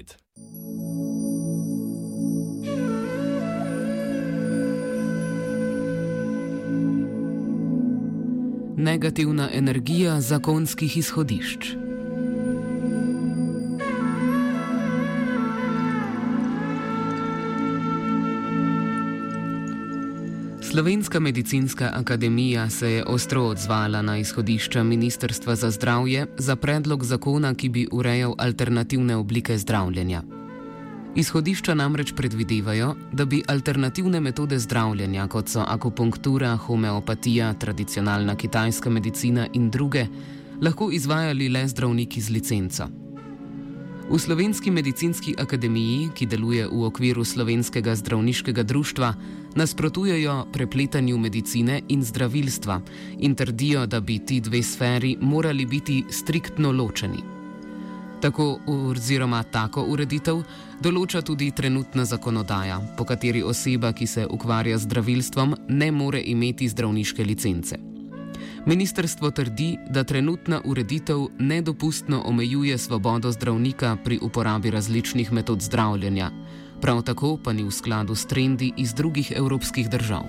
Inside. Negativna energija zakonskih izhodišč. Slovenska medicinska akademija se je ostro odzvala na izhodišča Ministrstva za zdravje za predlog zakona, ki bi urejal alternativne oblike zdravljenja. Izhodišča namreč predvidevajo, da bi alternativne metode zdravljenja, kot so akupunktura, homeopatija, tradicionalna kitajska medicina in druge, lahko izvajali le zdravniki z licenco. V Slovenski medicinski akademiji, ki deluje v okviru Slovenskega zdravniškega društva, nasprotujejo prepletanju medicine in zdravilstva in trdijo, da bi ti dve sferi morali biti striktno ločeni. Tako oziroma tako ureditev določa tudi trenutna zakonodaja, po kateri oseba, ki se ukvarja z zdravilstvom, ne more imeti zdravniške licence. Ministrstvo trdi, da trenutna ureditev nedopustno omejuje svobodo zdravnika pri uporabi različnih metod zdravljenja, prav tako pa ni v skladu s trendi iz drugih evropskih držav.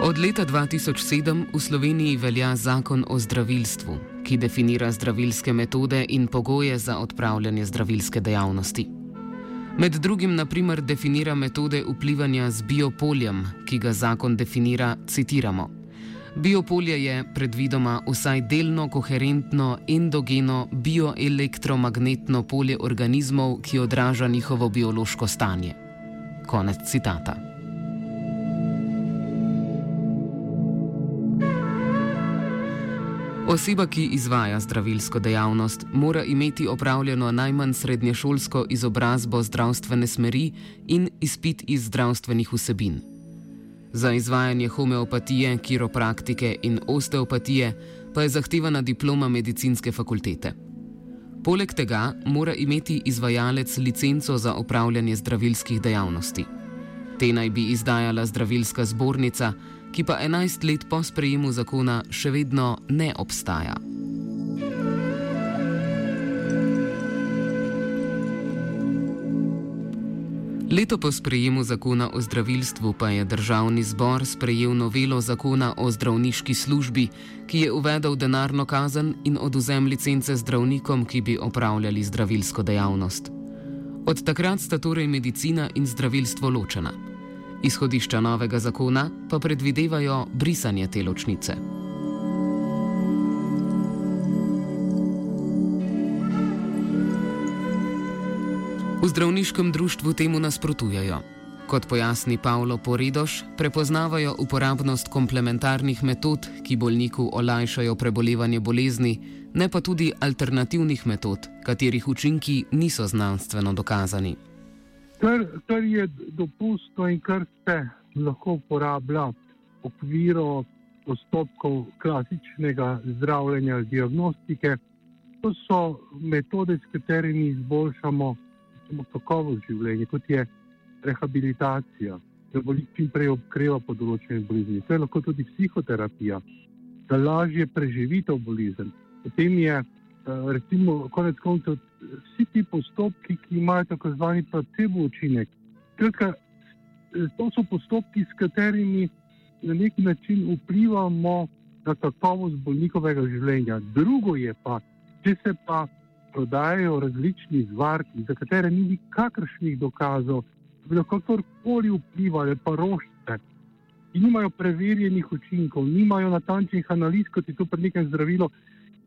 Od leta 2007 v Sloveniji velja zakon o zdravilstvu, ki definira zdravilske metode in pogoje za odpravljanje zdravilske dejavnosti. Med drugim, naprimer, definira metode vplivanja z biopoljem, ki ga zakon definira, citiramo. Biopolje je predvidoma vsaj delno koherentno endogeno bioelektromagnetno polje organizmov, ki odraža njihovo biološko stanje. Konec citata. Oseba, ki izvaja zdravilsko dejavnost, mora imeti opravljeno najmanj srednješolsko izobrazbo zdravstvene smeri in izpit iz zdravstvenih vsebin. Za izvajanje homeopatije, kiropraktike in osteopatije pa je zahtevana diploma medicinske fakultete. Poleg tega mora imeti izvajalec licenco za opravljanje zdravilskih dejavnosti. Te naj bi izdajala zdravilska zbornica, ki pa 11 let po sprejemu zakona še vedno ne obstaja. Leto po sprejemu zakona o zdravilstvu pa je državni zbor sprejel novelo zakona o zdravniški službi, ki je uvedel denarno kazen in oduzem licence zdravnikom, ki bi opravljali zdravilsko dejavnost. Od takrat sta torej medicina in zdravilstvo ločena. Izhodišča novega zakona pa predvidevajo brisanje te ločnice. V zdravniškem društvu temu nasprotujejo. Kot pojasni Pavlo Poridoš, prepoznavajo uporabnost komplementarnih metod, ki bolniku olajšajo prebolevanje bolezni, ne pa tudi alternativnih metod, katerih učinki niso znanstveno dokazani. Kar, kar je dopustno in kar se lahko uporablja v okviru postopkov klasičnega zdravljenja, diagnostike, to so metode, s katerimi izboljšamo kakovost življenja, kot je rehabilitacija, da bolnik čim prej okreva po določenih boleznih. To je lahko tudi psihoterapija, da lažje preživite bolezen. Potem je recimo, konec koncev, vsi ti postopki, ki imajo tako zvani placebo učinek. Kratka, eh, to so postopki, s katerimi na nek način vplivamo na kakovost bolnikovega življenja. Drugo je pa, če se pa prodajajo različni zvarki, za katere ni nikakršnih dokazov, da bi lahko kakorkoli vplivali, pa rožite. In nimajo preverjenih učinkov, nimajo natančnih analiz, kot je to pri nekem zdravilu,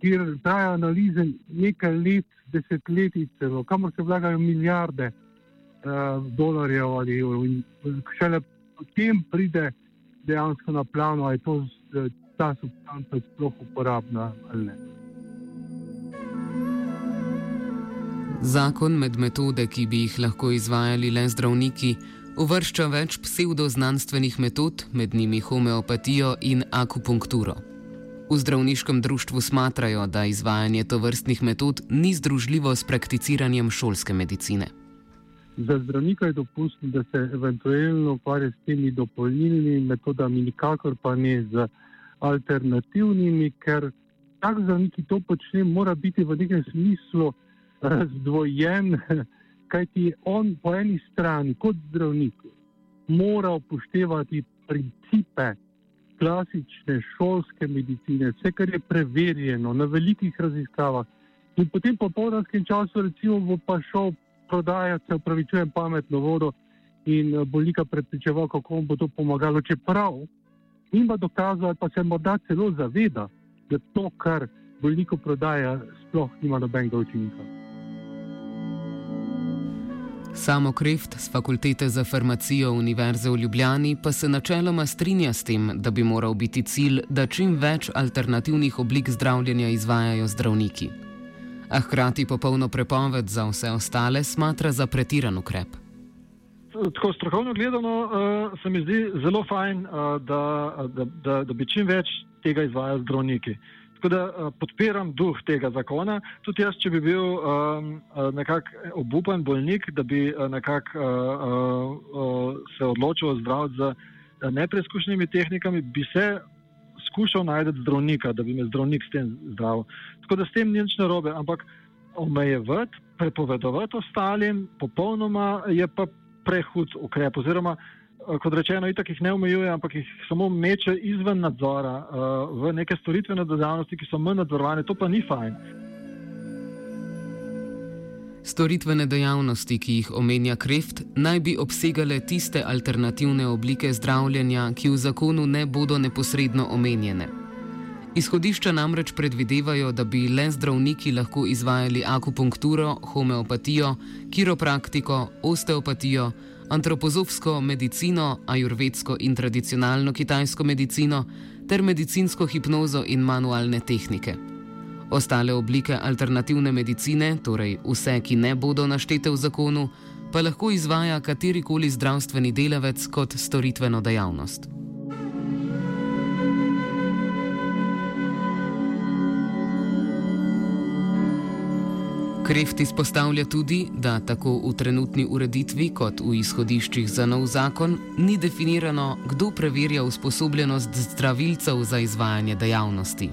kjer traja analize nekaj let, desetletij, celo, kamor se vlagajo milijarde uh, dolarjev ali evrov. In šele potem pride dejansko na plano, ali je to, eh, ta substanca sploh uporabna ali ne. Zakon med metode, ki bi jih lahko izvajali le zdravniki, uvršča več pseudoznanstvenih metod, med njimi homeopatijo in akupunkturo. V zdravniškem društvu smatrajo, da izvajanje tovrstnih metod ni združljivo s prakticiranjem šolske medicine. Za zdravnika je dopustno, da se eventualno ukvarja s temi dopolnilnimi metodami, nikakor pa ne z alternativnimi, ker tak zdravnik, ki to počne, mora biti v nekem smislu razdvojen, kajti on po eni strani kot zdravnik mora upoštevati principe klasične šolske medicine, vse kar je preverjeno na velikih raziskavah. In potem po poldanskem času, recimo, bo pa šel prodajati, se upravičujem, pametno vodo in eh, bolnika predpričeval, kako bo to pomagalo. Čeprav ima dokazati, pa se morda celo zaveda, da to, kar bolniku prodaja, sploh nima nobenega učinka. Samo Kreft z Fakultete za farmacijo Univerze v Ljubljani pa se načeloma strinja s tem, da bi moral biti cilj, da čim več alternativnih oblik zdravljenja izvajajo zdravniki. A hkrati popolno prepoved za vse ostale smatra za pretiran ukrep. Tako strokovno gledano uh, se mi zdi zelo fajn, uh, da, da, da, da bi čim več tega izvajali zdravniki. Uh, Tako da uh, podpiram duh tega zakona. Tudi jaz, če bi bil um, nekako obupan bolnik, da bi uh, nekako uh, uh, se odločil zdraviti z uh, nepreizkušenimi tehnikami, bi se skušal najti zdravnika, da bi me zdravnik s tem zdravil. Tako da s tem ni nič narobe, ampak omejevati, prepovedovati ostalim, popolnoma je pa prehud ukrep. Oziroma, Eh, kot rečeno, itak jih ne omejuje, ampak jih samo meče izven nadzora uh, v neke storitvene dejavnosti, ki so manj nadzorovane. To pa ni fajn. Storitvene dejavnosti, ki jih omenja Kreft, naj bi obsegale tiste alternativne oblike zdravljenja, ki v zakonu ne bodo neposredno omenjene. Izhodišča namreč predvidevajo, da bi le zdravniki lahko izvajali akupunkturo, homeopatijo, kiropraktiko, osteopatijo, antropozofsko medicino, ajurvedsko in tradicionalno kitajsko medicino ter medicinsko hipnozo in manualne tehnike. Ostale oblike alternativne medicine, torej vse, ki ne bodo naštete v zakonu, pa lahko izvaja katerikoli zdravstveni delavec kot storitveno dejavnost. Kreft izpostavlja tudi, da tako v trenutni ureditvi kot v izhodiščih za nov zakon ni definirano, kdo preverja usposobljenost zdravilcev za izvajanje dejavnosti.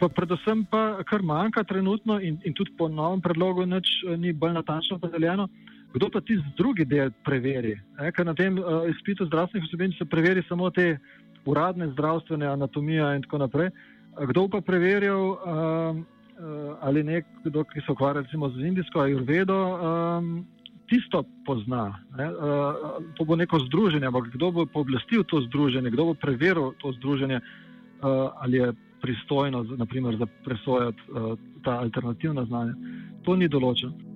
Pa predvsem pa, kar manjka trenutno in, in tudi po novem predlogu eh, ni bolj natančno opredeljeno, kdo pa ti drugi del preveri. E, ker na tem uh, izpitu zdravstvenih osebin se preveri samo te uradne zdravstvene anatomije in tako naprej. Kdo pa preverjal uh, ali nekdo, ki se ukvarja recimo z indijsko ajurvedo, um, tisto pozna. Ne? Uh, to bo neko združenje, ampak kdo bo pooblastil to združenje, kdo bo preveril to združenje, uh, ali je pristojno naprimer, za presojati uh, ta alternativna znanja. To ni določeno.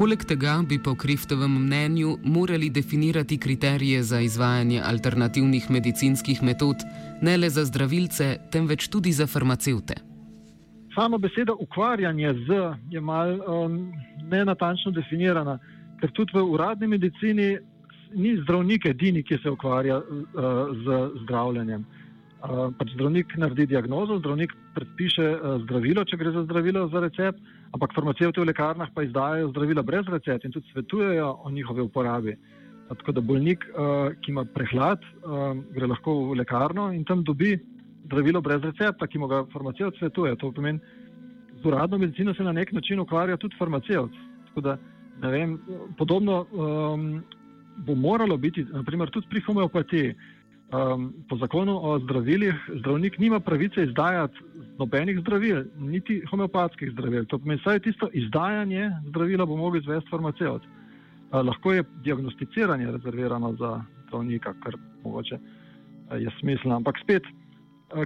Poleg tega bi po Kriftovem mnenju morali definirati kriterije za izvajanje alternativnih medicinskih metod ne le za zdravilce, temveč tudi za farmacevte. Sama beseda ukvarjanje z je mal um, nenatančno definirana, ker tudi v uradni medicini ni zdravnik edini, ki se ukvarja uh, z zdravljenjem. Uh, pač zdravnik naredi diagnozo, zdravnik predpiše uh, zdravilo, če gre za zdravilo za recept, ampak farmacevti v lekarnah pa izdajajo zdravila brez recepta in tudi svetujejo o njihovi uporabi. Tako da bolnik, uh, ki ima prehlad, uh, gre lahko v lekarno in tam dobi zdravilo brez recepta, ki mu ga farmacevt svetuje. To pomeni, z uradno medicino se na nek način ukvarja tudi farmacevt. Da, vem, podobno um, bo moralo biti, naprimer, tudi pri homeopatiji um, po zakonu o zdravilih zdravnik nima pravice izdajati nobenih zdravil, niti homeopatskih zdravil. To pomeni, da je tisto izdajanje zdravila bo mogel izvesti farmacevt. Lahko je diagnosticiranje rezervirano za zdravnika, kar mogoče je smiselno. Ampak spet,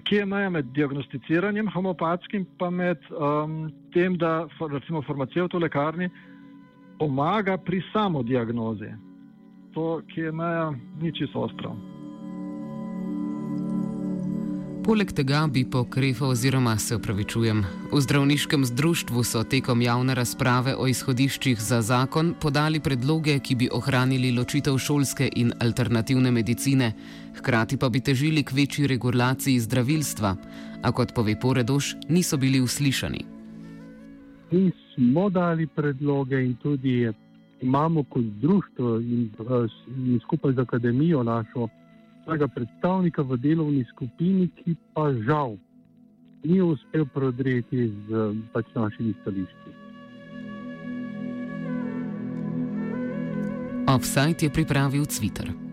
kje je meja med diagnosticiranjem homeopatskim pa med um, tem, da recimo farmacevt v lekarni pomaga pri samodiagnozi. To, ki je meja, ni čisto ostro. Poleg tega bi po Krefu oziroma se upravičujem, v zdravniškem zdruštvu so tekom javne razprave o izhodiščih za zakon podali predloge, ki bi ohranili ločitev šolske in alternativne medicine, hkrati pa bi težili k večji regulaciji zdravilstva, a kot pove Poredoš, niso bili uslišani. Mi smo dali predloge in tudi imamo kot društvo in, in skupaj z akademijo našo svojega predstavnika v delovni skupini, ki pa žal ni uspel prodreti z pač našimi stališči. Offside je pripravil Twitter.